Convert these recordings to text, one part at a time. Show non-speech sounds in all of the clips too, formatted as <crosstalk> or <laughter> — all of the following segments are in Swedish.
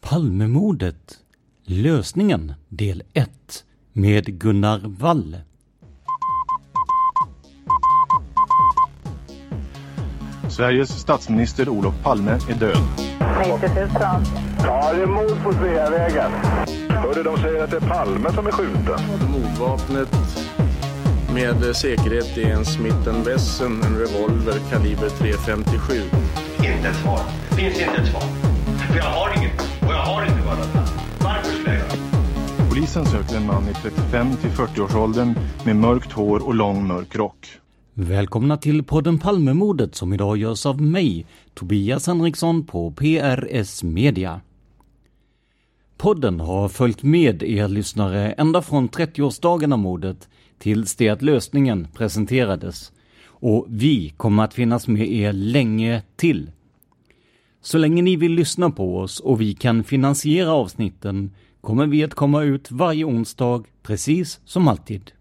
Palmemordet Lösningen del 1 med Gunnar Wall. Sveriges statsminister Olof Palme är död. 90 000. Ja, det är mord på Sveavägen. Hörde de säger att det är Palme som är skjuten. Mordvapnet med säkerhet är en Smith Wesson, en revolver kaliber .357. Inte ett svar. Finns inte ett svar. För jag har inget. Polisen söker en man i 35 till 40-årsåldern med mörkt hår och lång mörk rock. Välkomna till podden Palmemordet som idag görs av mig, Tobias Henriksson på PRS Media. Podden har följt med er lyssnare ända från 30-årsdagen av mordet tills det att lösningen presenterades. Och vi kommer att finnas med er länge till. Så länge ni vill lyssna på oss och vi kan finansiera avsnitten kommer vi att komma ut varje onsdag precis som alltid.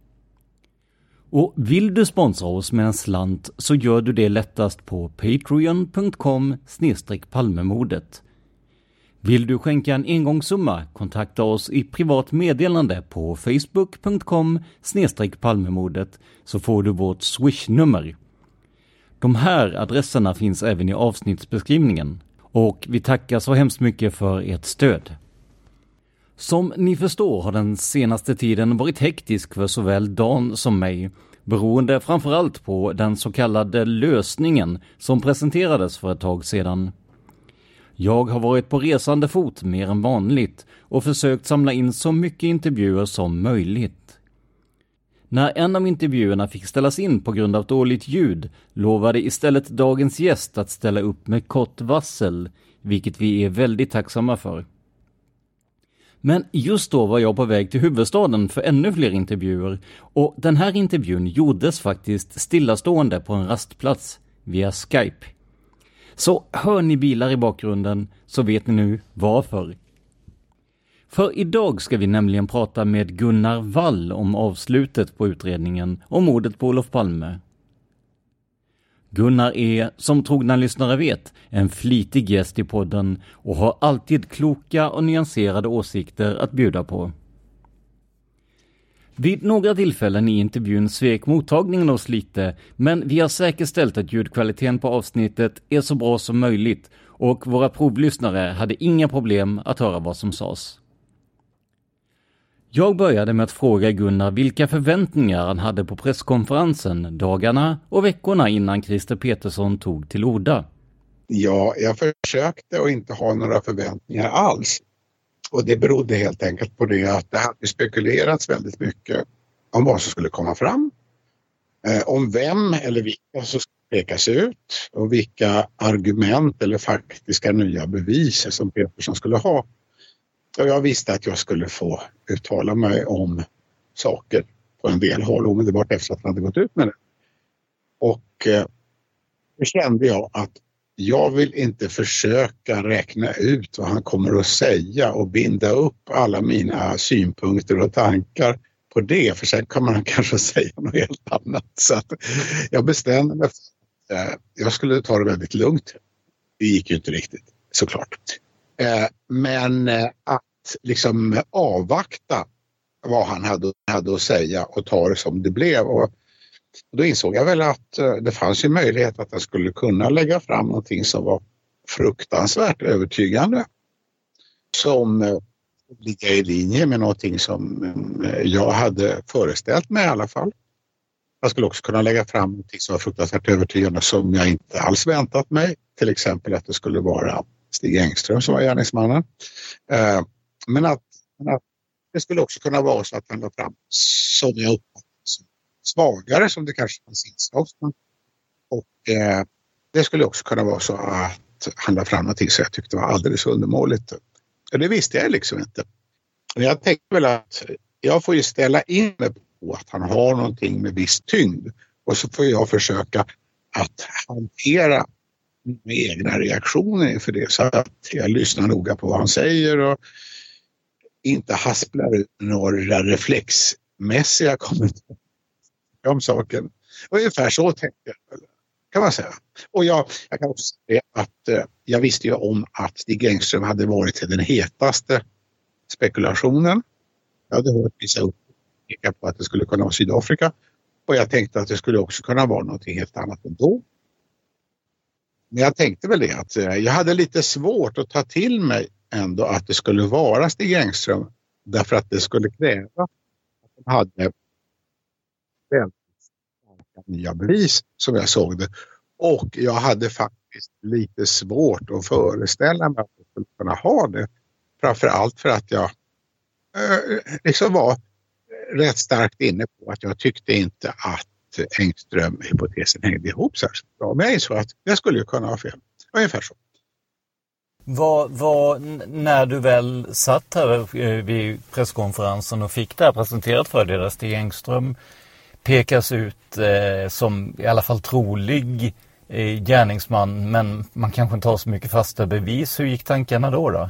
Och vill du sponsra oss med en slant så gör du det lättast på patreon.com palmemodet. Vill du skänka en engångssumma, kontakta oss i privat meddelande på facebook.com palmemodet så får du vårt swishnummer. De här adresserna finns även i avsnittsbeskrivningen. Och vi tackar så hemskt mycket för ert stöd. Som ni förstår har den senaste tiden varit hektisk för såväl Dan som mig, beroende framförallt på den så kallade lösningen som presenterades för ett tag sedan. Jag har varit på resande fot mer än vanligt och försökt samla in så mycket intervjuer som möjligt. När en av intervjuerna fick ställas in på grund av dåligt ljud lovade istället dagens gäst att ställa upp med kort varsel, vilket vi är väldigt tacksamma för. Men just då var jag på väg till huvudstaden för ännu fler intervjuer och den här intervjun gjordes faktiskt stillastående på en rastplats via Skype. Så hör ni bilar i bakgrunden så vet ni nu varför. För idag ska vi nämligen prata med Gunnar Wall om avslutet på utredningen om mordet på Olof Palme. Gunnar är, som trogna lyssnare vet, en flitig gäst i podden och har alltid kloka och nyanserade åsikter att bjuda på. Vid några tillfällen i intervjun svek mottagningen oss lite, men vi har säkerställt att ljudkvaliteten på avsnittet är så bra som möjligt och våra provlyssnare hade inga problem att höra vad som sades. Jag började med att fråga Gunnar vilka förväntningar han hade på presskonferensen dagarna och veckorna innan Christer Petersson tog till orda. Ja, jag försökte att inte ha några förväntningar alls. Och det berodde helt enkelt på det att det hade spekulerats väldigt mycket om vad som skulle komma fram. Eh, om vem eller vilka som skulle pekas ut och vilka argument eller faktiska nya bevis som Petersson skulle ha. Och jag visste att jag skulle få uttala mig om saker på en del håll omedelbart efter att han hade gått ut med det. Och eh, då kände jag att jag vill inte försöka räkna ut vad han kommer att säga och binda upp alla mina synpunkter och tankar på det, för sen kommer han <laughs> kanske säga något helt annat. Så att jag bestämde mig för att eh, jag skulle ta det väldigt lugnt. Det gick ju inte riktigt, såklart. Eh, men eh, att liksom avvakta vad han hade, hade att säga och ta det som det blev. Och då insåg jag väl att eh, det fanns ju möjlighet att han skulle kunna lägga fram någonting som var fruktansvärt övertygande. Som ligga i linje med någonting som jag hade föreställt mig i alla fall. Jag skulle också kunna lägga fram någonting som var fruktansvärt övertygande som jag inte alls väntat mig. Till exempel att det skulle vara Stig Engström som var gärningsmannen. Eh, men att, men att det skulle också kunna vara så att han la fram som jag uppfattar svagare som det kanske fanns inslag Och eh, det skulle också kunna vara så att han la fram någonting som jag tyckte var alldeles undermåligt. Det visste jag liksom inte. Men Jag tänkte väl att jag får ju ställa in mig på att han har någonting med viss tyngd och så får jag försöka att hantera egna reaktioner inför det så att jag lyssnar noga på vad han säger och inte hasplar ut några reflexmässiga kommentarer om saken. Ungefär så tänkte jag kan man säga. Och jag, jag kan också säga att eh, jag visste ju om att Stig Engström hade varit den hetaste spekulationen. Jag hade hört vissa uppgifter på att det skulle kunna vara Sydafrika och jag tänkte att det skulle också kunna vara något helt annat ändå. Men jag tänkte väl det att eh, jag hade lite svårt att ta till mig ändå att det skulle vara Stig Engström därför att det skulle kräva att de hade nya bevis som jag såg det. Och jag hade faktiskt lite svårt att föreställa mig att jag skulle kunna ha det. Framför allt för att jag eh, liksom var rätt starkt inne på att jag tyckte inte att Engström-hypotesen hängde ihop särskilt bra. Men jag insåg att jag skulle kunna ha fel. Ungefär så. Vad, vad, när du väl satt här eh, vid presskonferensen och fick det här presenterat för dig där Stig Engström pekas ut eh, som i alla fall trolig eh, gärningsman men man kanske inte har så mycket fasta bevis. Hur gick tankarna då? då?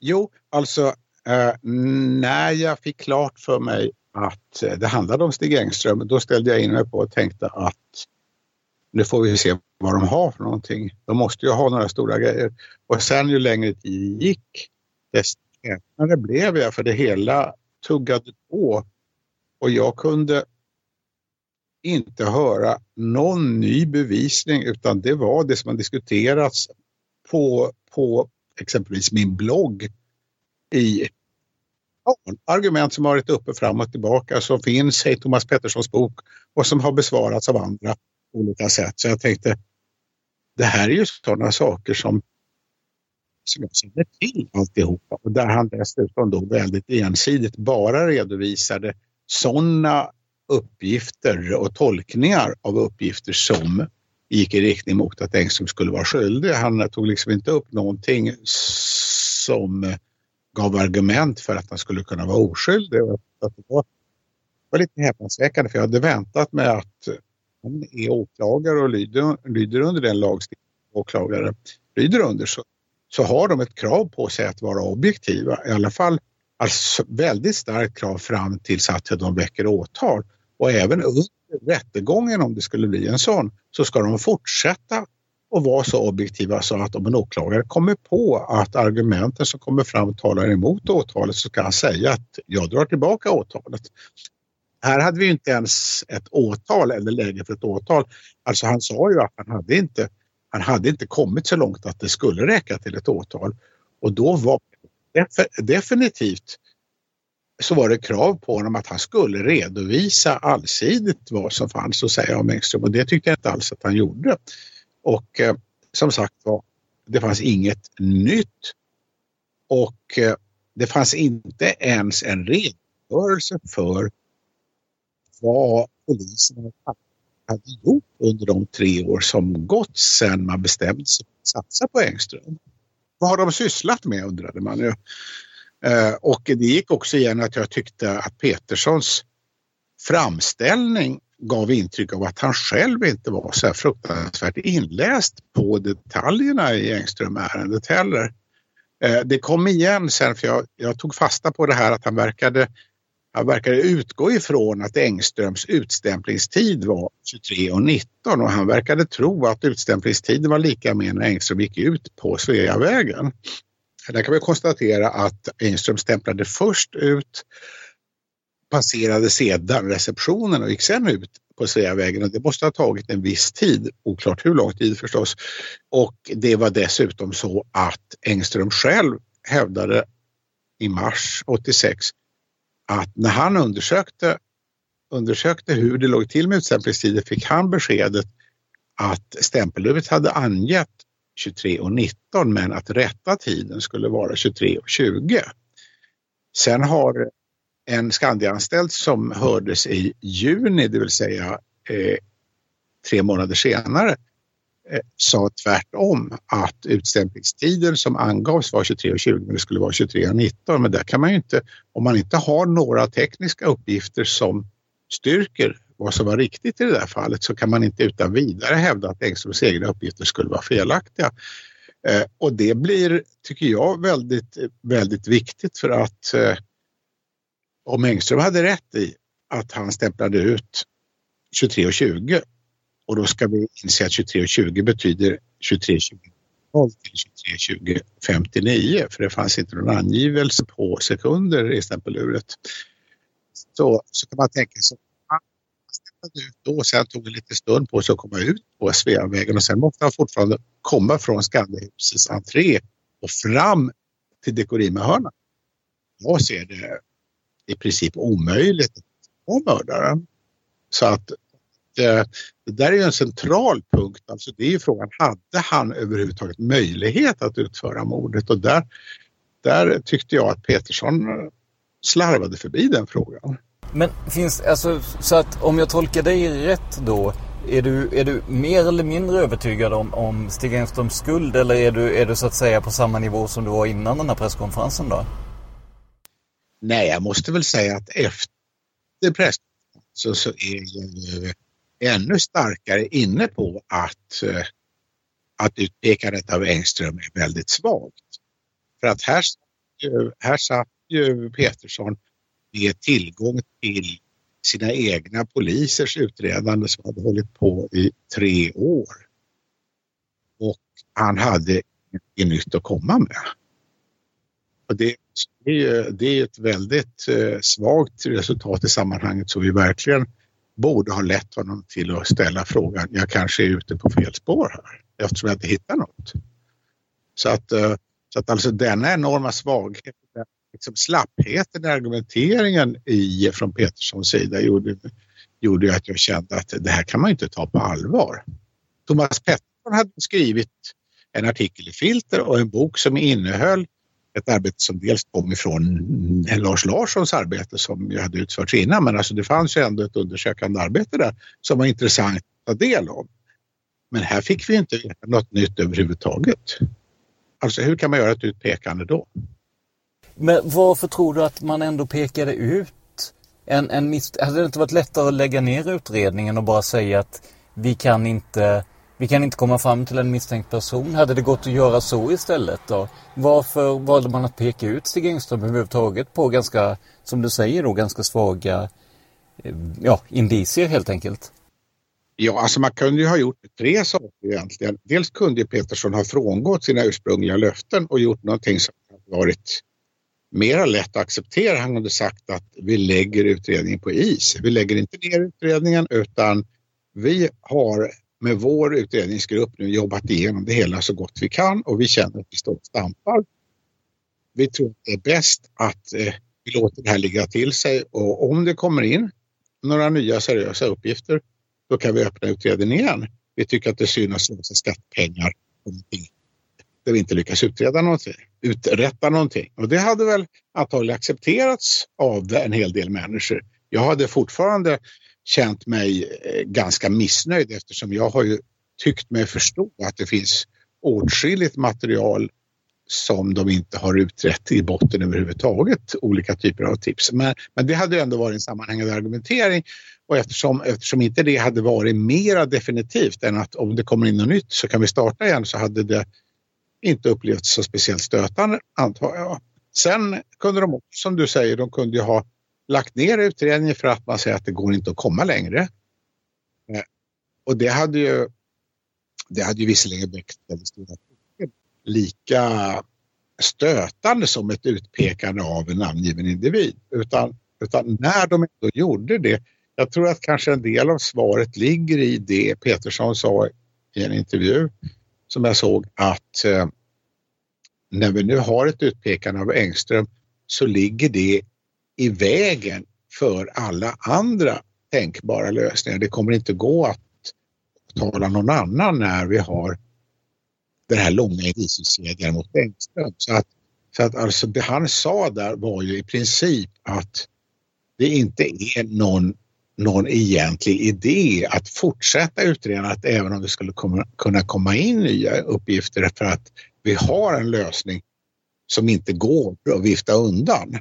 Jo, alltså eh, när jag fick klart för mig att eh, det handlade om Stig Engström då ställde jag in mig på och tänkte att nu får vi se vad de har för någonting. De måste ju ha några stora grejer. Och sen ju längre tid gick desto häpnare blev jag för det hela tuggade på. Och jag kunde inte höra någon ny bevisning utan det var det som har diskuterats på, på exempelvis min blogg i argument som har varit uppe fram och tillbaka som finns i Thomas Petterssons bok och som har besvarats av andra på olika sätt. Så jag tänkte det här är ju sådana saker som, som jag känner till alltihopa och där han dessutom då väldigt ensidigt bara redovisade sådana uppgifter och tolkningar av uppgifter som gick i riktning mot att Engström skulle vara skyldig. Han tog liksom inte upp någonting som gav argument för att han skulle kunna vara oskyldig. Att det var, var lite häpnadsväckande för jag hade väntat mig att han är åklagare och lyder, lyder under den lagstiftning åklagare lyder under så, så har de ett krav på sig att vara objektiva. I alla fall alltså väldigt starkt krav fram tills att de väcker åtal. Och även under rättegången om det skulle bli en sån så ska de fortsätta och vara så objektiva så att om en åklagare kommer på att argumenten som kommer fram talar emot åtalet så kan han säga att jag drar tillbaka åtalet. Här hade vi inte ens ett åtal eller läge för ett åtal. Alltså han sa ju att han hade inte, han hade inte kommit så långt att det skulle räcka till ett åtal. Och då var definitivt så var det krav på honom att han skulle redovisa allsidigt vad som fanns att säga om Engström och det tyckte jag inte alls att han gjorde. Och eh, som sagt var, det fanns inget nytt och eh, det fanns inte ens en redogörelse för vad polisen hade gjort under de tre år som gått sedan man bestämde sig för att satsa på Engström. Vad har de sysslat med undrade man ju. Eh, och det gick också igen att jag tyckte att Peterssons framställning gav intryck av att han själv inte var så här fruktansvärt inläst på detaljerna i Engström-ärendet heller. Eh, det kom igen sen för jag, jag, tog fasta på det här att han verkade, han verkade utgå ifrån att Engströms utstämplingstid var 23 och 19 och han verkade tro att utstämplingstiden var lika med när Engström gick ut på Sveavägen. Där kan vi konstatera att Engström stämplade först ut passerade sedan receptionen och gick sen ut på Sveavägen och det måste ha tagit en viss tid, oklart hur lång tid förstås. Och det var dessutom så att Engström själv hävdade i mars 86 att när han undersökte, undersökte hur det låg till med utstämplingstider fick han beskedet att stämpelhuvudet hade angett 23.19 men att rätta tiden skulle vara 23.20. Sen har en Skandiaanställd som hördes i juni, det vill säga eh, tre månader senare, eh, sa tvärtom att utstämplingstiden som angavs var 23.20 men det skulle vara 23.19. Men där kan man ju inte, om man inte har några tekniska uppgifter som styrker vad som var riktigt i det där fallet så kan man inte utan vidare hävda att Engströms egna uppgifter skulle vara felaktiga. Eh, och det blir, tycker jag, väldigt, väldigt viktigt för att eh, om Engström hade rätt i att han stämplade ut 23.20 och då ska vi inse att 23.20 betyder 23.20 till 23.20.59 för det fanns inte någon angivelse på sekunder i stämpeluret. Så, så kan man tänka sig han stämplade ut då och sen tog det lite stund på sig att komma ut på Sveavägen och sen måste han fortfarande komma från Skandiahusets entré och fram till Dekorima-hörnan. Jag ser det i princip omöjligt att få mördaren. Så att det, det där är ju en central punkt. Alltså det är ju frågan, hade han överhuvudtaget möjlighet att utföra mordet? Och där, där tyckte jag att Petersson eh, slarvade förbi den frågan. Men finns, alltså, så att om jag tolkar dig rätt då, är du, är du mer eller mindre övertygad om, om Stig Engströms skuld eller är du, är du så att säga på samma nivå som du var innan den här presskonferensen då? Nej, jag måste väl säga att efter presskonferensen så är jag ju eh, ännu starkare inne på att, eh, att utpekandet av Engström är väldigt svagt. För att här, här satt ju Petersson med tillgång till sina egna polisers utredande som hade hållit på i tre år. Och han hade inget nytt att komma med. Och det, det, är, ju, det är ett väldigt eh, svagt resultat i sammanhanget så vi verkligen borde ha lett honom till att ställa frågan, jag kanske är ute på fel spår här eftersom jag inte hittar något. Så att, eh, så att alltså denna enorma svaghet, liksom slappheten i argumenteringen i, från Peterssons sida gjorde, gjorde att jag kände att det här kan man inte ta på allvar. Thomas Pettersson hade skrivit en artikel i Filter och en bok som innehöll ett arbete som dels kom ifrån Lars Larssons arbete som ju hade utförts innan men alltså det fanns ju ändå ett undersökande arbete där som var intressant att ta del av. Men här fick vi inte något nytt överhuvudtaget. Alltså hur kan man göra ett utpekande då? Men varför tror du att man ändå pekade ut en, en miss... Hade det inte varit lättare att lägga ner utredningen och bara säga att vi kan inte vi kan inte komma fram till en misstänkt person. Hade det gått att göra så istället då? Varför valde man att peka ut Stig Engström överhuvudtaget på ganska, som du säger då, ganska svaga eh, ja, indicier helt enkelt? Ja, alltså man kunde ju ha gjort tre saker egentligen. Dels kunde Petersson ha frångått sina ursprungliga löften och gjort någonting som varit mera lätt att acceptera. Han hade sagt att vi lägger utredningen på is. Vi lägger inte ner utredningen utan vi har med vår utredningsgrupp nu jobbat igenom det hela så gott vi kan och vi känner att vi står och stampar. Vi tror att det är bäst att eh, vi låter det här ligga till sig och om det kommer in några nya seriösa uppgifter då kan vi öppna utredningen igen. Vi tycker att det är synd att slösa skattepengar på någonting där vi inte lyckas utreda någonting, uträtta någonting. Och det hade väl antagligen accepterats av en hel del människor. Jag hade fortfarande känt mig eh, ganska missnöjd eftersom jag har ju tyckt mig förstå att det finns åtskilligt material som de inte har utrett i botten överhuvudtaget, olika typer av tips. Men, men det hade ändå varit en sammanhängande argumentering Och eftersom, eftersom inte det hade varit mera definitivt än att om det kommer in något nytt så kan vi starta igen så hade det inte upplevts så speciellt stötande antar jag. Sen kunde de, som du säger, de kunde ju ha lagt ner utredningen för att man säger att det går inte att komma längre. Eh, och det hade ju, det hade ju visserligen väckt väldigt stora lika stötande som ett utpekande av en namngiven individ. Utan, utan när de ändå gjorde det, jag tror att kanske en del av svaret ligger i det Petersson sa i en intervju som jag såg att eh, när vi nu har ett utpekande av Engström så ligger det i vägen för alla andra tänkbara lösningar. Det kommer inte gå att tala någon annan när vi har den här långa indiciekedjan mot Engström. Så att, så att alltså det han sa där var ju i princip att det inte är någon, någon egentlig idé att fortsätta utreda även om det skulle komma, kunna komma in nya uppgifter för att vi har en lösning som inte går att vifta undan.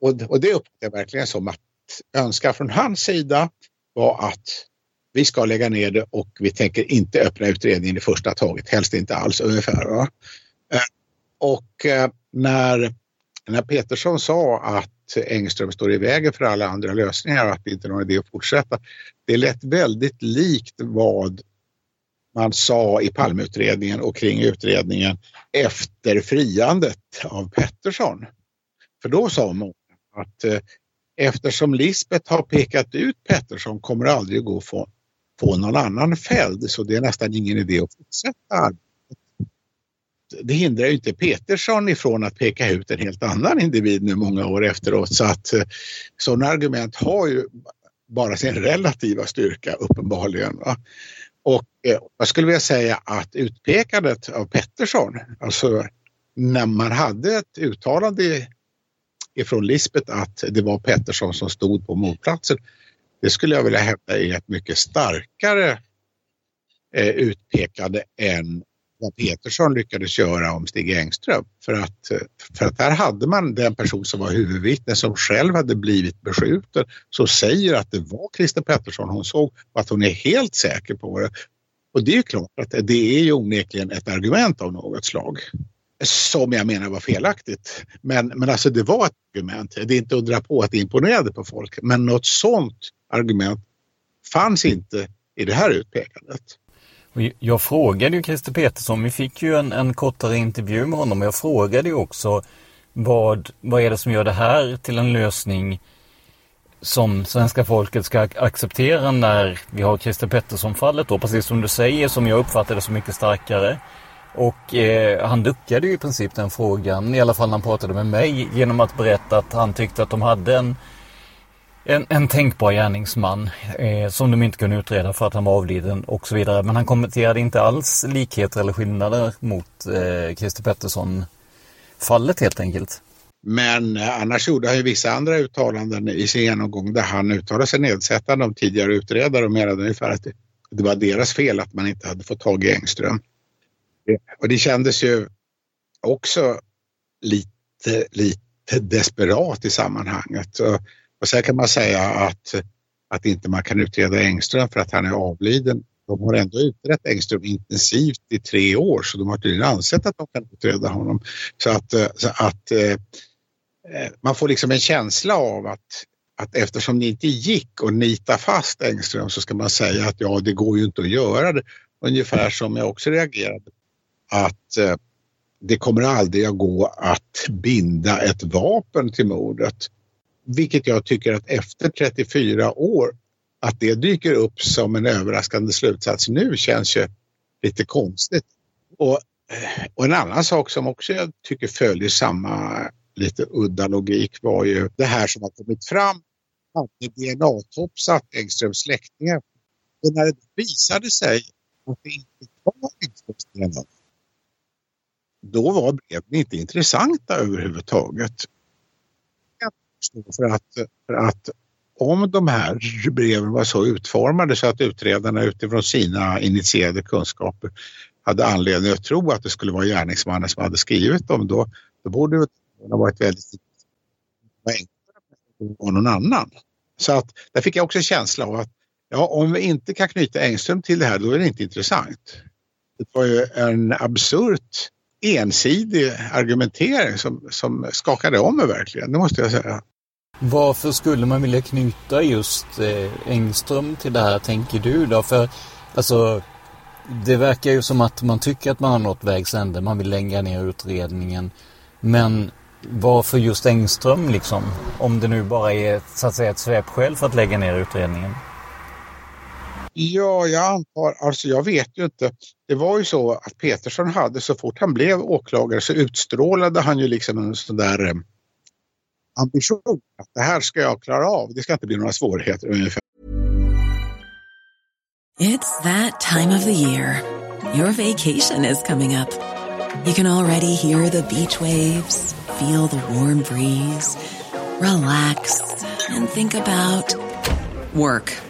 Och, och det uppfattar jag verkligen som att önskan från hans sida var att vi ska lägga ner det och vi tänker inte öppna utredningen i första taget, helst inte alls ungefär. Va? Eh, och eh, när, när Petersson sa att Engström står i vägen för alla andra lösningar och att det inte är någon idé att fortsätta. Det lät väldigt likt vad man sa i Palmeutredningen och kring utredningen efter friandet av Pettersson. För då sa man att eh, eftersom Lisbeth har pekat ut Pettersson kommer det aldrig att gå att få, få någon annan fälld så det är nästan ingen idé att fortsätta arbetet. Det hindrar ju inte Petersson ifrån att peka ut en helt annan individ nu många år efteråt så att eh, sådana argument har ju bara sin relativa styrka uppenbarligen. Va? Och eh, jag skulle vilja säga att utpekandet av Pettersson, alltså när man hade ett uttalande ifrån Lisbeth att det var Pettersson som stod på mordplatsen. Det skulle jag vilja hävda är ett mycket starkare eh, utpekande än vad Petersson lyckades göra om Stig Engström. För att, för att här hade man den person som var huvudvittne som själv hade blivit beskjuten som säger att det var Christer Pettersson hon såg och att hon är helt säker på det. Och det är ju klart att det är ju onekligen ett argument av något slag som jag menar var felaktigt. Men, men alltså det var ett argument. Det är inte undra på att det imponerade på folk. Men något sådant argument fanns inte i det här utpekandet. Jag frågade ju Christer Petersson, vi fick ju en, en kortare intervju med honom. Jag frågade ju också vad, vad är det som gör det här till en lösning som svenska folket ska acceptera när vi har Christer Pettersson-fallet då, precis som du säger, som jag uppfattar det så mycket starkare. Och eh, han duckade ju i princip den frågan, i alla fall när han pratade med mig, genom att berätta att han tyckte att de hade en, en, en tänkbar gärningsman eh, som de inte kunde utreda för att han var avliden och så vidare. Men han kommenterade inte alls likheter eller skillnader mot eh, Christer Pettersson-fallet helt enkelt. Men eh, annars gjorde han ju vissa andra uttalanden i sin genomgång där han uttalade sig nedsättande om tidigare utredare och menade ungefär att det, det var deras fel att man inte hade fått tag i Engström. Och det kändes ju också lite, lite desperat i sammanhanget. Och, och sen kan man säga att, att inte man kan utreda Engström för att han är avliden. De har ändå utrett Engström intensivt i tre år så de har tydligen ansett att de kan utreda honom. Så att, så att eh, man får liksom en känsla av att, att eftersom det inte gick att nita fast Engström så ska man säga att ja, det går ju inte att göra det. Ungefär som jag också reagerade att eh, det kommer aldrig att gå att binda ett vapen till mordet. Vilket jag tycker att efter 34 år att det dyker upp som en överraskande slutsats nu känns ju lite konstigt. Och, eh, och en annan sak som också jag tycker följer samma lite udda logik var ju det här som har kommit fram hade DNA-topsat Engströms släktingar. Och när det visade sig att det inte var Engströms DNA då var breven inte intressanta överhuvudtaget. För att, för att om de här breven var så utformade så att utredarna utifrån sina initierade kunskaper hade anledning att tro att det skulle vara gärningsmannen som hade skrivit dem, då, då borde det ha varit väldigt enklare var någon annan. Så att där fick jag också en känsla av att ja, om vi inte kan knyta Engström till det här då är det inte intressant. Det var ju en absurt ensidig argumentering som, som skakade om mig verkligen, det måste jag säga. Varför skulle man vilja knyta just eh, Engström till det här, tänker du då? För alltså, det verkar ju som att man tycker att man har nått vägs ände, man vill lägga ner utredningen. Men varför just Engström liksom? Om det nu bara är så att säga ett svepskäl för att lägga ner utredningen. Ja, jag antar, alltså jag vet ju inte. Det var ju så att Petersson hade, så fort han blev åklagare så utstrålade han ju liksom en sån där eh, ambition att det här ska jag klara av. Det ska inte bli några svårigheter ungefär. It's that time of the year. Your vacation is coming up. You can already hear the beach waves, feel the warm breeze, relax and think about work.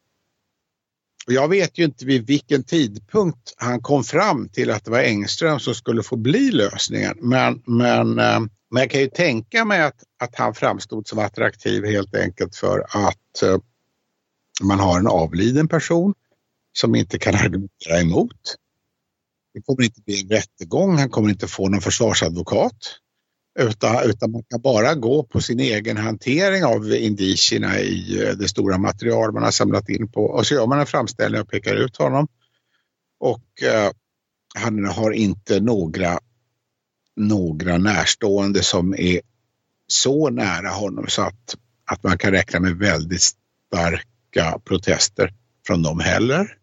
Och jag vet ju inte vid vilken tidpunkt han kom fram till att det var Engström som skulle få bli lösningen. Men, men, eh, men jag kan ju tänka mig att, att han framstod som attraktiv helt enkelt för att eh, man har en avliden person som inte kan argumentera emot. Det kommer inte bli en rättegång, han kommer inte få någon försvarsadvokat. Utan, utan man kan bara gå på sin egen hantering av indicierna i eh, det stora material man har samlat in på. Och så gör man en framställning och pekar ut honom. Och eh, han har inte några, några närstående som är så nära honom så att, att man kan räkna med väldigt starka protester från dem heller.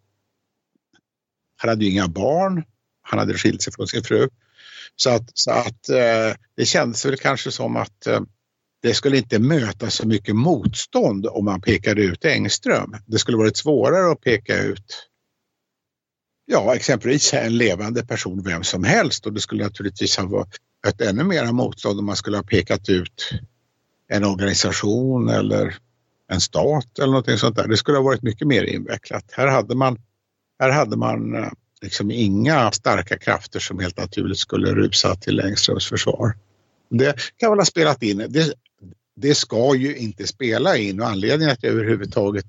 Han hade ju inga barn. Han hade skilt sig från sin fru. Så att, så att eh, det kändes väl kanske som att eh, det skulle inte möta så mycket motstånd om man pekade ut Engström. Det skulle varit svårare att peka ut ja, exempelvis en levande person, vem som helst och det skulle naturligtvis ha varit ännu mera motstånd om man skulle ha pekat ut en organisation eller en stat eller någonting sånt där. Det skulle ha varit mycket mer invecklat. Här hade man, här hade man eh, liksom inga starka krafter som helt naturligt skulle rusa till Engströms försvar. Det kan väl ha spelat in. Det, det ska ju inte spela in och anledningen att jag överhuvudtaget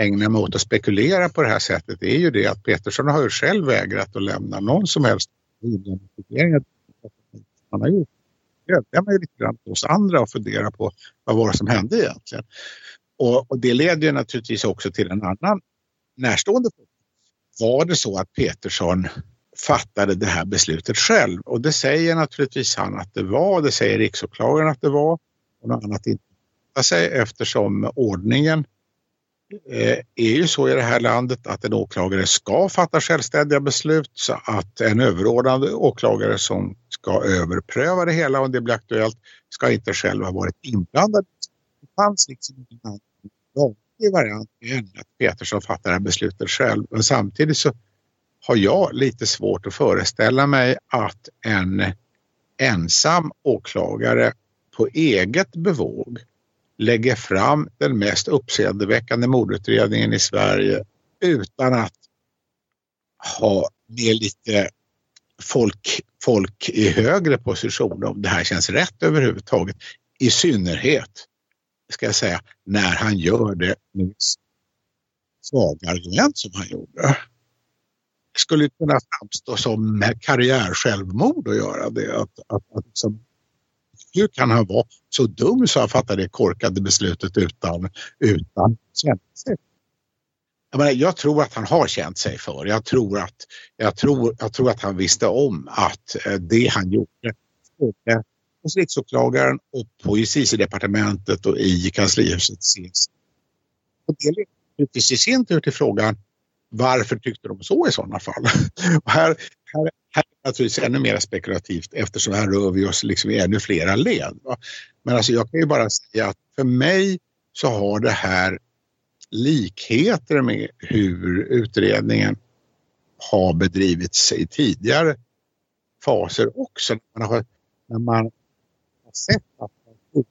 ägnar mig åt att spekulera på det här sättet är ju det att Petersson har ju själv vägrat att lämna någon som helst identifiering han har gjort. Det ju lite grann till oss andra och fundera på vad var det som hände egentligen. Och, och det leder ju naturligtvis också till en annan närstående fråga var det så att Petersson fattade det här beslutet själv? Och det säger naturligtvis han att det var, det säger riksåklagaren att det var och något annat inte. Sig eftersom ordningen eh, är ju så i det här landet att en åklagare ska fatta självständiga beslut så att en överordnad åklagare som ska överpröva det hela om det blir aktuellt ska inte själv ha varit inblandad. Det fanns liksom en positiv variant är att Petersson fattar det här beslutet själv men samtidigt så har jag lite svårt att föreställa mig att en ensam åklagare på eget bevåg lägger fram den mest uppseendeväckande mordutredningen i Sverige utan att ha med lite folk, folk i högre position om det här känns rätt överhuvudtaget. I synnerhet, ska jag säga, när han gör det med svaga argument som han gjorde. Det skulle kunna framstå som karriärsjälvmord att göra det. Att, att, att liksom hur kan han vara så dum så han fattar det korkade beslutet utan, utan känsla? sig? Jag, menar, jag tror att han har känt sig för. Jag tror att, jag tror, jag tror att han visste om att eh, det han gjorde hos riksåklagaren och på justitiedepartementet och i kanslihuset ses. Och det leder i sin tur till frågan varför tyckte de så i sådana fall? <laughs> Och här, här, här är naturligtvis ännu mer spekulativt eftersom här rör vi oss liksom i ännu flera led. Va? Men alltså jag kan ju bara säga att för mig så har det här likheter med hur utredningen har bedrivits i tidigare faser också. När man har, när man sätt att man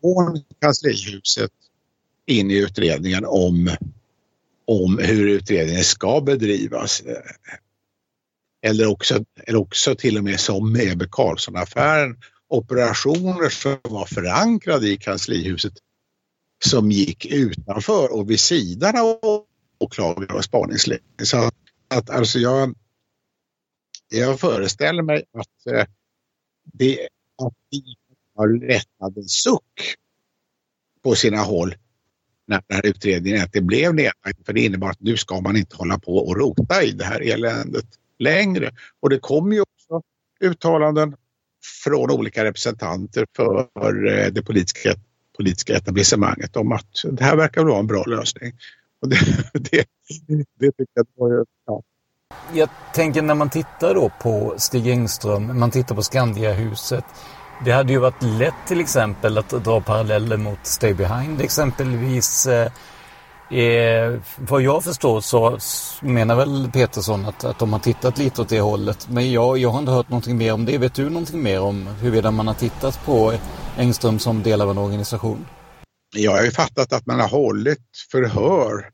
från kanslihuset in i utredningen om, om hur utredningen ska bedrivas eller också, eller också till och med som med Ebbe Carlsson-affären operationer som var förankrade i kanslihuset som gick utanför och vid sidan av åklagare och spaningsledning. Så att alltså jag, jag föreställer mig att eh, det att vi har lättat en suck på sina håll när den här utredningen att det blev nedlagt för det innebar att nu ska man inte hålla på och rota i det här eländet längre. Och det kommer ju också uttalanden från olika representanter för eh, det politiska, politiska etablissemanget om att det här verkar vara en bra lösning. Och det, <laughs> det, det tycker jag var ja. Jag tänker när man tittar då på Stig Engström, man tittar på Skandiahuset. Det hade ju varit lätt till exempel att dra paralleller mot Stay Behind exempelvis. Eh, eh, vad jag förstår så menar väl Petersson att, att de har tittat lite åt det hållet. Men jag, jag har inte hört någonting mer om det. Vet du någonting mer om huruvida man har tittat på Engström som del av en organisation? Jag har ju fattat att man har hållit förhör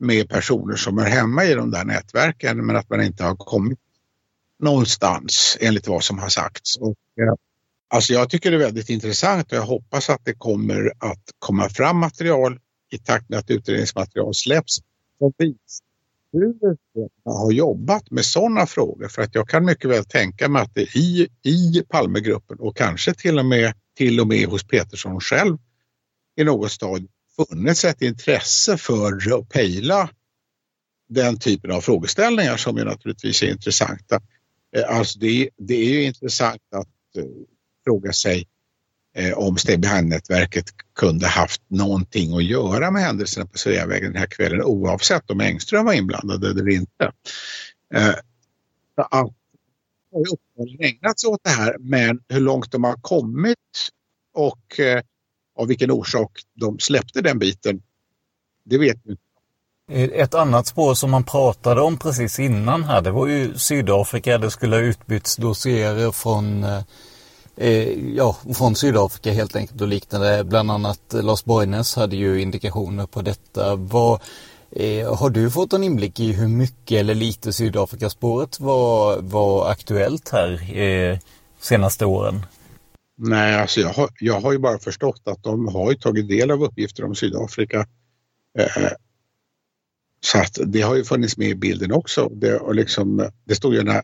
med personer som är hemma i de där nätverken men att man inte har kommit någonstans enligt vad som har sagts. Och, eh, alltså jag tycker det är väldigt intressant och jag hoppas att det kommer att komma fram material i takt med att utredningsmaterial släpps som visar hur har jobbat med sådana frågor. För att jag kan mycket väl tänka mig att det i, i Palmegruppen och kanske till och, med, till och med hos Petersson själv i något stad funnits ett intresse för att pejla den typen av frågeställningar som ju naturligtvis är intressanta. Eh, alltså det, det är ju intressant att eh, fråga sig eh, om Stay nätverket kunde haft någonting att göra med händelserna på Sveavägen den här kvällen oavsett om Engström var inblandad eller inte. Eh, att har uppenbarligen ägnat sig åt det här men hur långt de har kommit och eh, av vilken orsak de släppte den biten, det vet vi inte. Eh, ett annat spår som man pratade om precis innan här, det var ju Sydafrika. Det skulle ha utbytts dossierer från eh, eh, ja, från Sydafrika helt enkelt och liknande. Bland annat Lars Borgnäs hade ju indikationer på detta. Vad, eh, har du fått en inblick i hur mycket eller lite Sydafrikaspåret var, var aktuellt här eh, senaste åren? Nej, alltså jag har, jag har ju bara förstått att de har tagit del av uppgifter om Sydafrika. Eh, så att det har ju funnits med i bilden också. Det, och liksom, det stod ju när,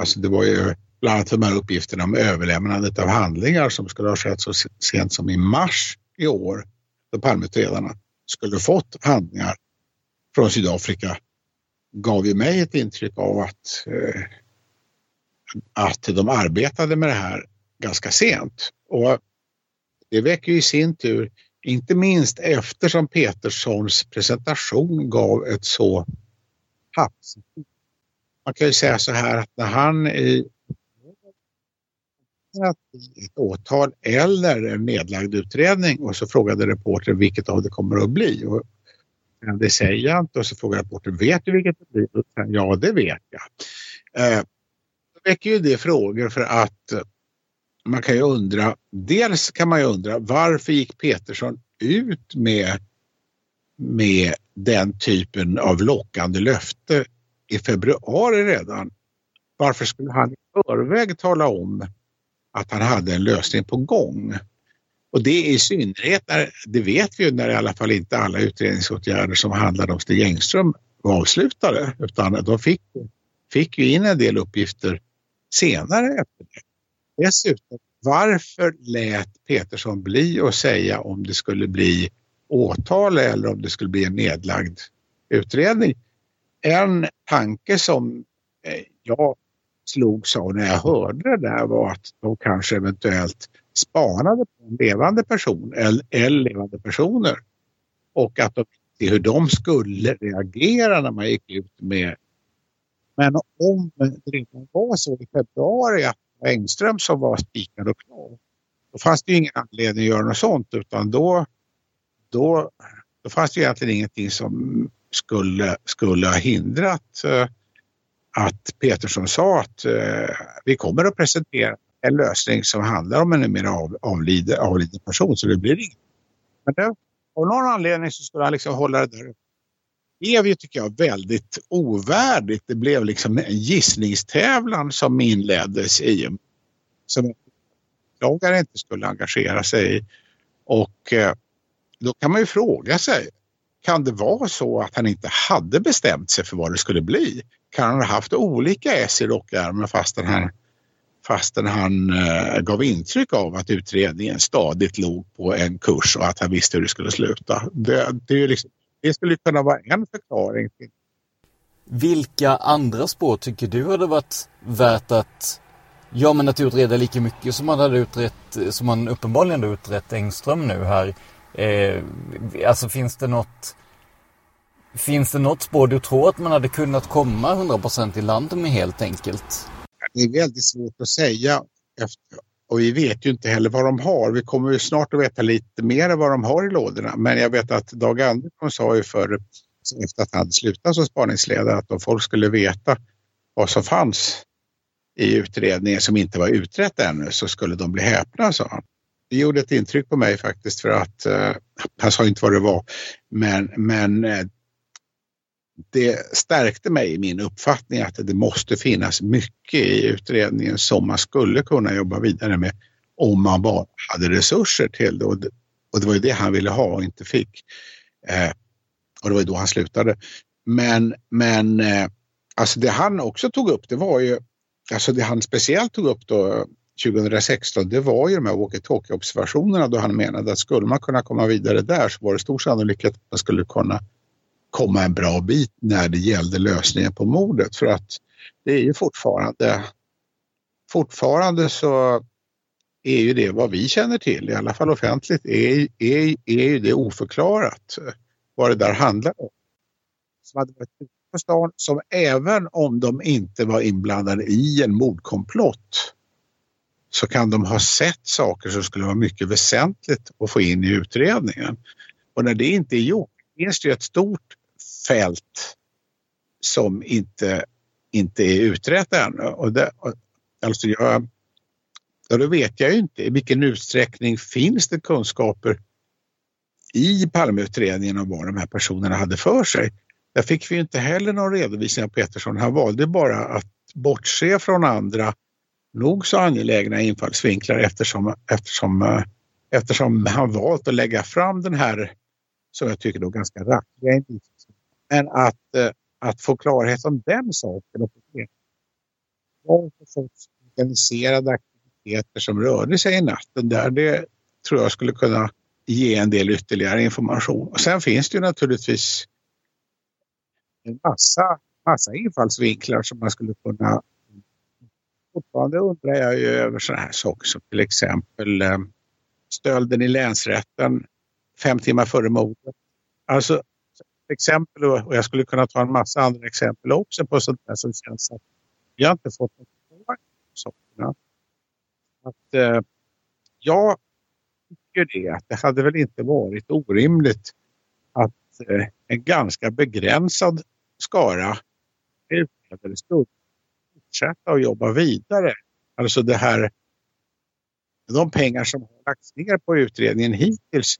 alltså det var ju bland annat de här uppgifterna om överlämnandet av handlingar som skulle ha skett så sent som i mars i år då Palmeutredarna skulle fått handlingar från Sydafrika gav ju mig ett intryck av att, eh, att de arbetade med det här ganska sent. Och det väcker ju i sin tur Inte minst eftersom Peterssons presentation gav ett så hafsigt Man kan ju säga så här att när han i ett åtal eller en nedlagd utredning och så frågade reportern vilket av det kommer att bli. Och det säger jag inte och så frågar reportern vet du vilket det blir? Ja det vet jag. Eh, då väcker ju det frågor för att eh, man kan ju undra, dels kan man ju undra varför gick Petersson ut med, med den typen av lockande löfte i februari redan? Varför skulle han i förväg tala om att han hade en lösning på gång? Och det i synnerhet, när, det vet vi ju när i alla fall inte alla utredningsåtgärder som handlade om Stig Engström var avslutade utan de fick, fick ju in en del uppgifter senare efter det. Dessutom, varför lät Petersson bli att säga om det skulle bli åtal eller om det skulle bli en nedlagd utredning? En tanke som eh, jag slogs av när jag hörde det där var att de kanske eventuellt spanade på en levande person eller, eller levande personer och att de hur de skulle reagera när man gick ut med men om det redan var så i februari att Engström som var spikad och klar. Då fanns det ju ingen anledning att göra något sånt utan då, då, då fanns det egentligen ingenting som skulle, skulle ha hindrat uh, att Petersson sa att eh, vi kommer att presentera en lösning som handlar om en mer av, avliden, avliden person så det blir inget. Men det, av någon anledning så skulle han liksom hålla det där blev ju tycker jag väldigt ovärdigt. Det blev liksom en gissningstävlan som inleddes i som åklagare inte skulle engagera sig i. Och eh, då kan man ju fråga sig, kan det vara så att han inte hade bestämt sig för vad det skulle bli? Kan han ha haft olika S i rockärmen fastän han, fastän han eh, gav intryck av att utredningen stadigt låg på en kurs och att han visste hur det skulle sluta? Det, det är liksom det skulle kunna vara en förklaring. Till. Vilka andra spår tycker du hade varit värt att Ja men att utreda lika mycket som man hade utrett, som man uppenbarligen hade utrett Engström nu här. Eh, alltså finns det något Finns det något spår du tror att man hade kunnat komma 100% i land med helt enkelt? Det är väldigt svårt att säga efter, och vi vet ju inte heller vad de har. Vi kommer ju snart att veta lite mer vad de har i lådorna. Men jag vet att Dag Andersson sa ju för, efter att han hade slutat som spaningsledare att om folk skulle veta vad som fanns i utredningen som inte var utrett ännu så skulle de bli häpna, sa han. Det gjorde ett intryck på mig faktiskt för att, eh, han sa inte vad det var, men, men eh, det stärkte mig i min uppfattning att det måste finnas mycket i utredningen som man skulle kunna jobba vidare med om man bara hade resurser till det. Och det, och det var ju det han ville ha och inte fick. Eh, och det var ju då han slutade. Men, men eh, alltså det han också tog upp det var ju, alltså det han speciellt tog upp då 2016 det var ju de här walkie-talkie-observationerna då han menade att skulle man kunna komma vidare där så var det stor sannolikhet att man skulle kunna komma en bra bit när det gällde lösningen på mordet. För att det är ju fortfarande, fortfarande så är ju det vad vi känner till, i alla fall offentligt, är, är, är ju det oförklarat vad det där handlar om. Som hade varit på stan, som även om de inte var inblandade i en mordkomplott så kan de ha sett saker som skulle vara mycket väsentligt att få in i utredningen. Och när det inte är gjort finns det ett stort fält som inte, inte är utrett ännu. Och det, alltså jag, ja, då vet jag ju inte i vilken utsträckning finns det kunskaper i Palmeutredningen om vad de här personerna hade för sig. Där fick vi inte heller någon redovisning av Petersson. Han valde bara att bortse från andra nog så angelägna infallsvinklar eftersom, eftersom, eh, eftersom han valt att lägga fram den här, som jag tycker då ganska rackliga men att, eh, att få klarhet om den saken och vad för sorts organiserade aktiviteter som rörde sig i natten där, det tror jag skulle kunna ge en del ytterligare information. Och sen finns det ju naturligtvis en massa, massa infallsvinklar som man skulle kunna... Fortfarande undrar jag ju över sådana här saker som till exempel eh, stölden i länsrätten fem timmar före mordet. Alltså exempel och jag skulle kunna ta en massa andra exempel också på sånt där som känns att vi har inte fått något sakerna. Att, eh, jag tycker det att det hade väl inte varit orimligt att eh, en ganska begränsad skara utredare skulle fortsätta och jobba vidare. Alltså det här, de pengar som har lagts ner på utredningen hittills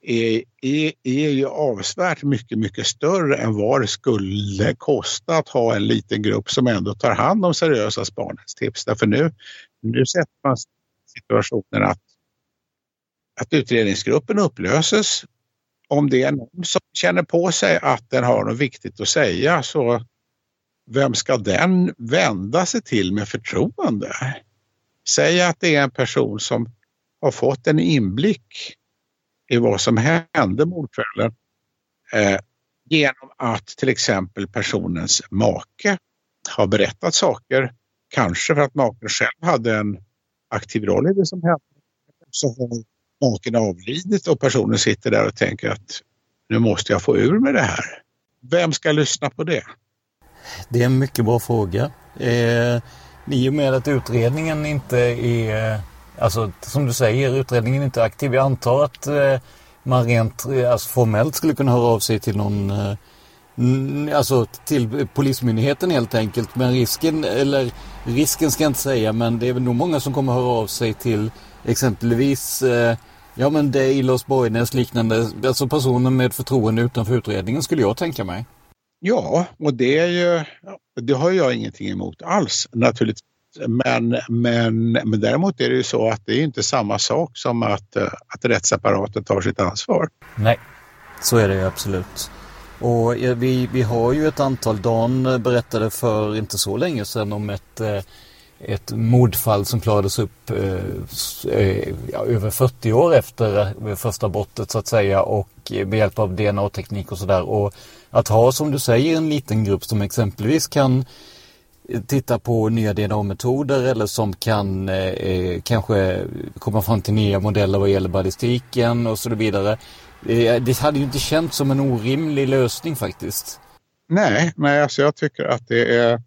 är, är, är ju avsevärt mycket, mycket större än vad det skulle kosta att ha en liten grupp som ändå tar hand om seriösa spaningstips. Därför nu, nu sätter man situationen att, att utredningsgruppen upplöses. Om det är någon som känner på sig att den har något viktigt att säga så vem ska den vända sig till med förtroende? Säg att det är en person som har fått en inblick i vad som hände mordkvällen eh, genom att till exempel personens make har berättat saker, kanske för att maken själv hade en aktiv roll i det som hände. Så har maken avlidit och personen sitter där och tänker att nu måste jag få ur med det här. Vem ska lyssna på det? Det är en mycket bra fråga. Eh, I och med att utredningen inte är Alltså som du säger, utredningen är inte aktiv. Jag antar att eh, man rent eh, alltså, formellt skulle kunna höra av sig till någon eh, Alltså till Polismyndigheten helt enkelt. Men risken, eller risken ska jag inte säga, men det är väl nog många som kommer höra av sig till exempelvis eh, Ja men dig, Lars Borgnäs liknande, alltså personer med förtroende utanför utredningen skulle jag tänka mig. Ja, och det är ju, det har jag ingenting emot alls naturligtvis. Men, men, men däremot är det ju så att det är inte samma sak som att, eh, att rättsapparaten tar sitt ansvar. Nej, så är det ju absolut. Och eh, vi, vi har ju ett antal, Dan berättade för inte så länge sedan om ett, eh, ett mordfall som klarades upp eh, ja, över 40 år efter första brottet så att säga och med hjälp av DNA-teknik och sådär. Och att ha som du säger en liten grupp som exempelvis kan eh, titta på nya DNA-metoder eller som kan eh, eh, kanske komma fram till nya modeller vad gäller ballistiken och så vidare. Eh, det hade ju inte känts som en orimlig lösning faktiskt. Nej, nej alltså jag tycker att det är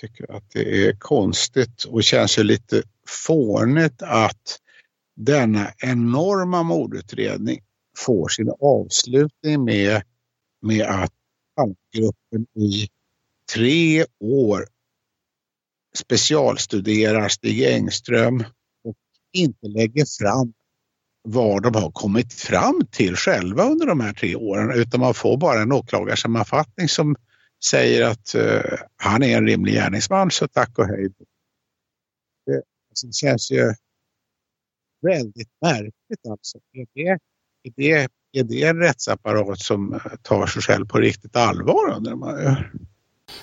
tycker att det är konstigt och känns ju lite fånigt att denna enorma mordutredning får sin avslutning med, med att gruppen i tre år specialstuderar Stig Engström och inte lägger fram vad de har kommit fram till själva under de här tre åren utan man får bara en åklagarsammanfattning som säger att uh, han är en rimlig gärningsman så tack och hej. Det, alltså, det känns ju väldigt märkligt alltså. Är det, är det, är det en rättsapparat som eh, tar sig själv på riktigt allvar undrar man ju.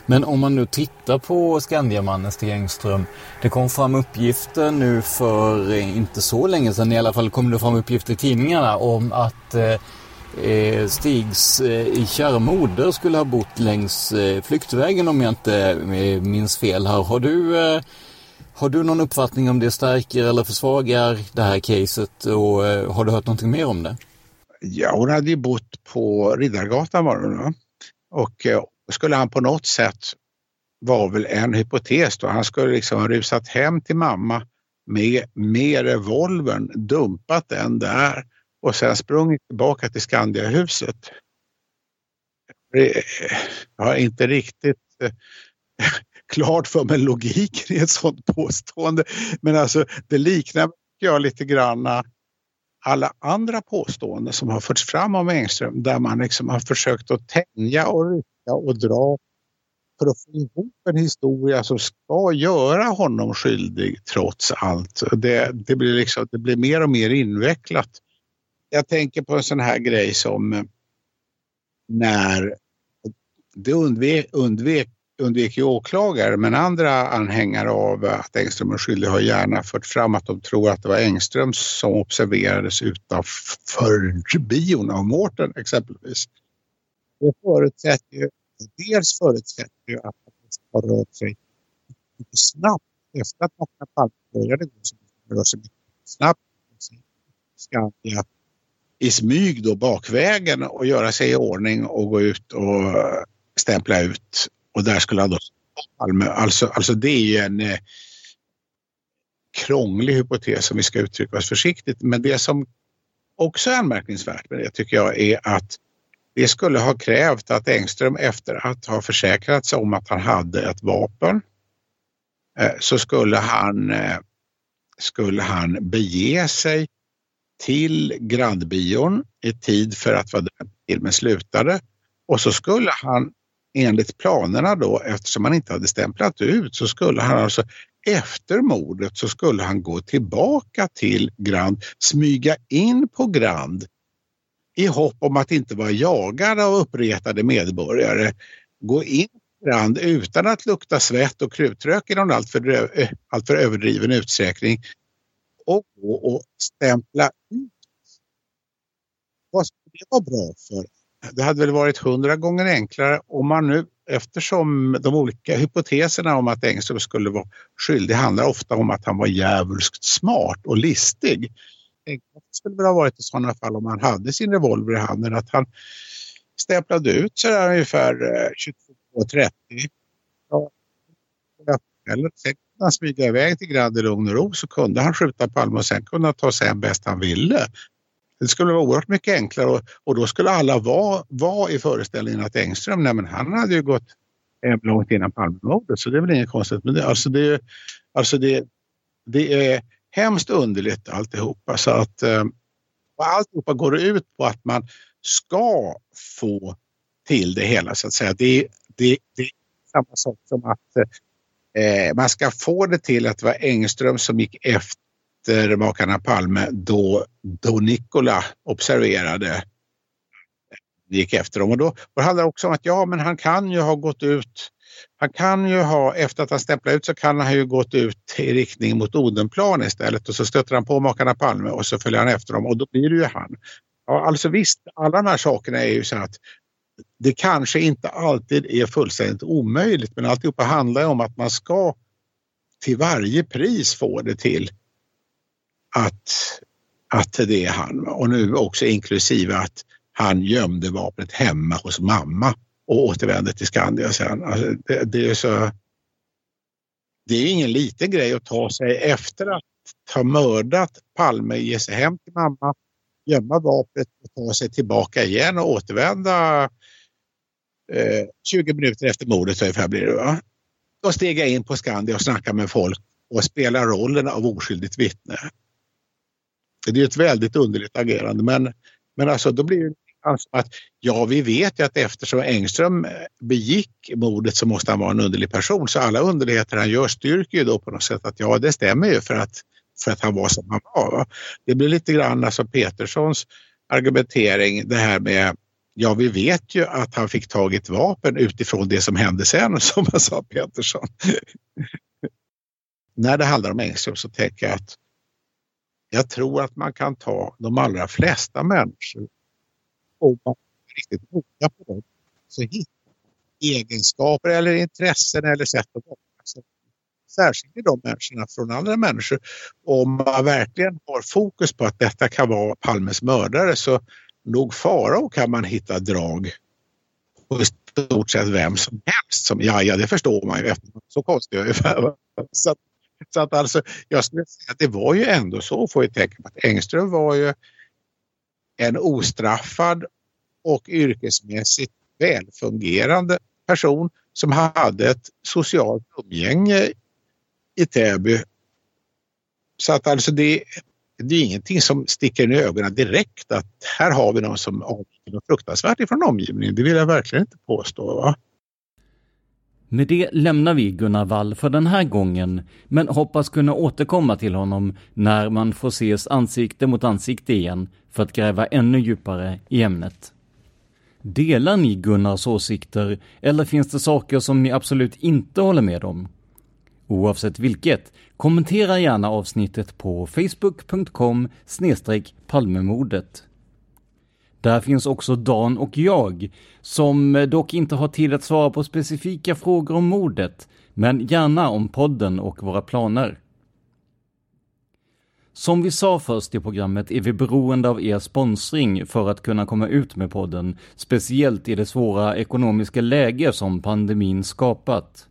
Men om man nu tittar på Skandiamannen Stig Engström. Det kom fram uppgifter nu för eh, inte så länge sedan i alla fall kom det fram uppgifter i tidningarna om att eh, eh Stigs eh, kära moder skulle ha bott längs eh, flyktvägen om jag inte eh, minns fel här. Har du, eh, har du någon uppfattning om det stärker eller försvagar det här caset och eh, har du hört någonting mer om det? Ja, hon hade ju bott på Riddargatan var det Och eh, skulle han på något sätt, var väl en hypotes då, han skulle liksom ha rusat hem till mamma med, med revolvern, dumpat den där och sen sprungit tillbaka till Skandiahuset. Eh, jag har inte riktigt eh, <laughs> klart för mig logiken i ett sådant påstående. Men alltså det liknar jag lite grann alla andra påståenden som har förts fram om Engström där man liksom har försökt att tänja och rycka och dra för att få ihop en historia som ska göra honom skyldig trots allt. Det, det, blir, liksom, det blir mer och mer invecklat. Jag tänker på en sån här grej som när det undvek, undvek, undvek ju åklagare men andra anhängare av att Engström är skyldig har gärna fört fram att de tror att det var Engström som observerades utanför bion av Mårten exempelvis det förutsätter ju, dels förutsätter ju att det har rört sig mycket snabbt efter att Mårten Palme började gå så rör sig mycket snabbt. Skandia i smyg då bakvägen och göra sig i ordning och gå ut och stämpla ut. Och där skulle han då Malmö. alltså, alltså det är ju en eh, krånglig hypotes om vi ska uttrycka oss försiktigt. Men det som också är anmärkningsvärt med det tycker jag är att det skulle ha krävt att Engström efter att ha försäkrat sig om att han hade ett vapen eh, så skulle han, eh, skulle han bege sig till grannbion i tid för att vara där filmen slutade och så skulle han enligt planerna då, eftersom han inte hade stämplat ut, så skulle han alltså efter mordet så skulle han gå tillbaka till Grand, smyga in på Grand i hopp om att inte vara jagad av uppretade medborgare. Gå in på Grand utan att lukta svett och krutrök i någon alltför, eh, alltför överdriven utsträckning och gå och stämpla ut. Vad skulle det vara bra för? Det hade väl varit hundra gånger enklare om man nu eftersom de olika hypoteserna om att Engström skulle vara skyldig handlar ofta om att han var djävulskt smart och listig. Det skulle väl ha varit i sådana fall om han hade sin revolver i handen att han stämplade ut så där ungefär eh, 22.30. Ja, eller sen kunde han smyga iväg till Grand i lugn och ro så kunde han skjuta Palme och sen kunde han ta sig hem bäst han ville. Det skulle vara oerhört mycket enklare och, och då skulle alla vara, vara i föreställningen att Engström, nej men han hade ju gått långt innan Palmemordet så det är väl inget konstigt med det. Alltså det, alltså det, det är hemskt underligt alltihopa så att eh, alltihopa går ut på att man ska få till det hela så att säga. Det, det, det är samma sak som att eh, man ska få det till att det var Engström som gick efter efter makarna Palme då, då Nikola observerade gick efter dem. Och då, då handlar det också om att ja, men han kan ju ha gått ut han kan ju ha, efter att han stämplat ut så kan han ju gått ut i riktning mot Odenplan istället och så stöter han på makarna Palme och så följer han efter dem och då blir det ju han. Ja, alltså visst, alla de här sakerna är ju så att det kanske inte alltid är fullständigt omöjligt men alltihopa handlar om att man ska till varje pris få det till att, att det är han. Och nu också inklusive att han gömde vapnet hemma hos mamma och återvände till Skandia sen. Alltså det, det, är så, det är ingen liten grej att ta sig efter att ha mördat Palme, ge sig hem till mamma, gömma vapnet och ta sig tillbaka igen och återvända eh, 20 minuter efter mordet ungefär blir det. Va? steg jag in på Skandia och snacka med folk och spela rollen av oskyldigt vittne. Det är ett väldigt underligt agerande men, men alltså då blir det att ja, vi vet ju att eftersom Engström eh, begick mordet så måste han vara en underlig person. Så alla underligheter han gör styrker ju då på något sätt att ja, det stämmer ju för att, för att han var som han var. Va? Det blir lite grann alltså Peterssons argumentering det här med Ja, vi vet ju att han fick tag i ett vapen utifrån det som hände sen, <laughs> som han sa Petersson. När det handlar om Engström så tänker jag att jag tror att man kan ta de allra flesta människor och man är riktigt noga på dem så hittar egenskaper eller intressen eller sätt att vara. Särskilt de människorna från andra människor. Om man verkligen har fokus på att detta kan vara Palmes mördare så nog Farao kan man hitta drag på i stort sett vem som helst. Som, ja, ja, det förstår man ju. Så konstigt ungefär. <laughs> Så så att alltså, jag skulle säga att det var ju ändå så, får vi tänka på att Engström var ju en ostraffad och yrkesmässigt välfungerande person som hade ett socialt umgänge i Täby. Så att alltså det, det är ingenting som sticker i ögonen direkt att här har vi någon som avviker något fruktansvärt ifrån omgivningen. Det vill jag verkligen inte påstå. Va? Med det lämnar vi Gunnar Wall för den här gången, men hoppas kunna återkomma till honom när man får ses ansikte mot ansikte igen för att gräva ännu djupare i ämnet. Delar ni Gunnars åsikter eller finns det saker som ni absolut inte håller med om? Oavsett vilket, kommentera gärna avsnittet på facebook.com palmemordet. Där finns också Dan och jag, som eh, dock inte har tid att svara på specifika frågor om mordet, men gärna om podden och våra planer. Som vi sa först i programmet är vi beroende av er sponsring för att kunna komma ut med podden, speciellt i det svåra ekonomiska läge som pandemin skapat.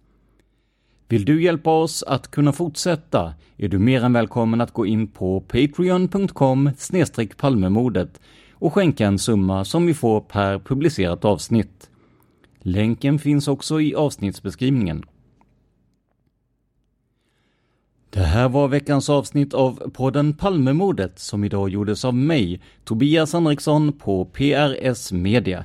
Vill du hjälpa oss att kunna fortsätta är du mer än välkommen att gå in på patreon.com palmemordet och skänka en summa som vi får per publicerat avsnitt. Länken finns också i avsnittsbeskrivningen. Det här var veckans avsnitt av podden Palmemordet som idag gjordes av mig, Tobias Henriksson på PRS Media.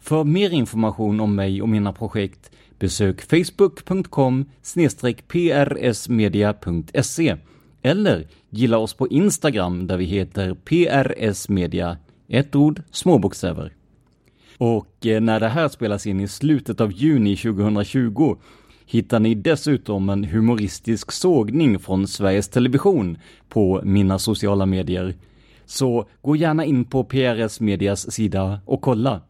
För mer information om mig och mina projekt besök facebook.com prsmedia.se eller gilla oss på Instagram där vi heter PRS Media, ett ord, små bokstäver. Och eh, när det här spelas in i slutet av juni 2020 hittar ni dessutom en humoristisk sågning från Sveriges Television på mina sociala medier. Så gå gärna in på PRS Medias sida och kolla.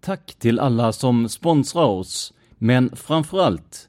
Tack till alla som sponsrar oss, men framförallt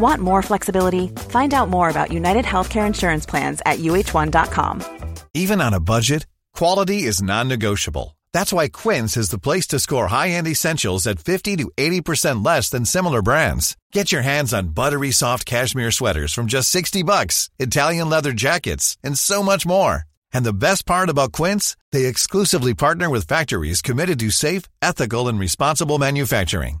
Want more flexibility? Find out more about United Healthcare Insurance Plans at uh1.com. Even on a budget, quality is non-negotiable. That's why Quince is the place to score high-end essentials at 50 to 80% less than similar brands. Get your hands on buttery soft cashmere sweaters from just 60 bucks, Italian leather jackets, and so much more. And the best part about Quince, they exclusively partner with factories committed to safe, ethical, and responsible manufacturing.